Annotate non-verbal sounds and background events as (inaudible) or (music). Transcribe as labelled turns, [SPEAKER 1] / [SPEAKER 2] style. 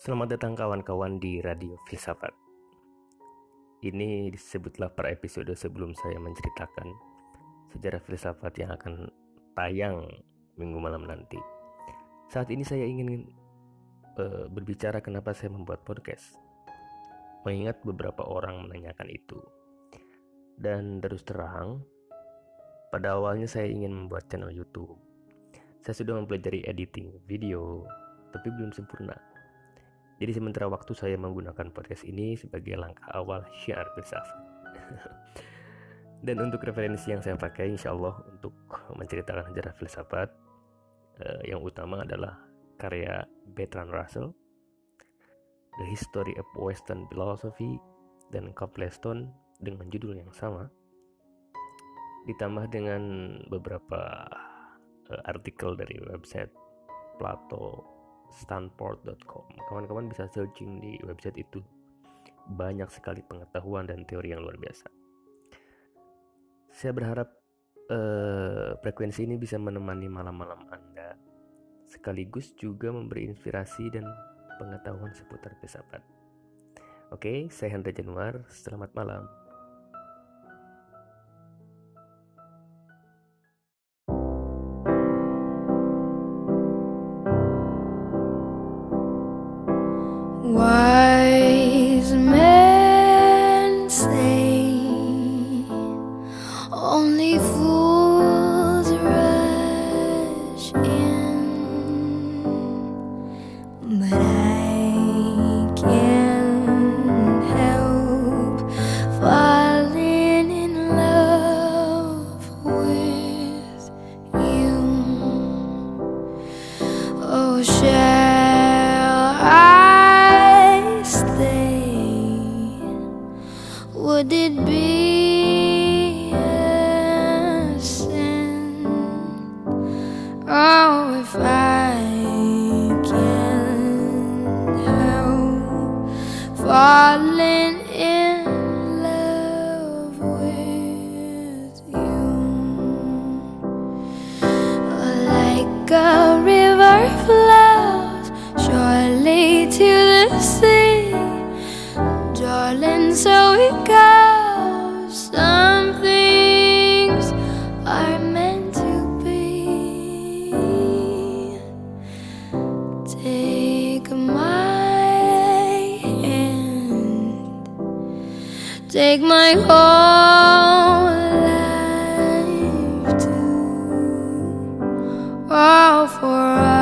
[SPEAKER 1] Selamat datang kawan-kawan di Radio Filsafat. Ini disebutlah per episode sebelum saya menceritakan sejarah filsafat yang akan tayang minggu malam nanti. Saat ini saya ingin uh, berbicara kenapa saya membuat podcast. Mengingat beberapa orang menanyakan itu. Dan terus terang, pada awalnya saya ingin membuat channel YouTube. Saya sudah mempelajari editing video, tapi belum sempurna jadi sementara waktu saya menggunakan podcast ini sebagai langkah awal syiar filsafat. (laughs) Dan untuk referensi yang saya pakai insya Allah untuk menceritakan sejarah filsafat eh, yang utama adalah karya Bertrand Russell, The History of Western Philosophy, dan Copleston dengan judul yang sama, ditambah dengan beberapa eh, artikel dari website Plato stanford.com. Kawan-kawan bisa searching di website itu. Banyak sekali pengetahuan dan teori yang luar biasa. Saya berharap uh, frekuensi ini bisa menemani malam-malam Anda sekaligus juga memberi inspirasi dan pengetahuan seputar filsafat. Oke, saya Hendra Januar. Selamat malam.
[SPEAKER 2] Why? Falling in love with you. Like a river flows take my whole life too. Oh, for I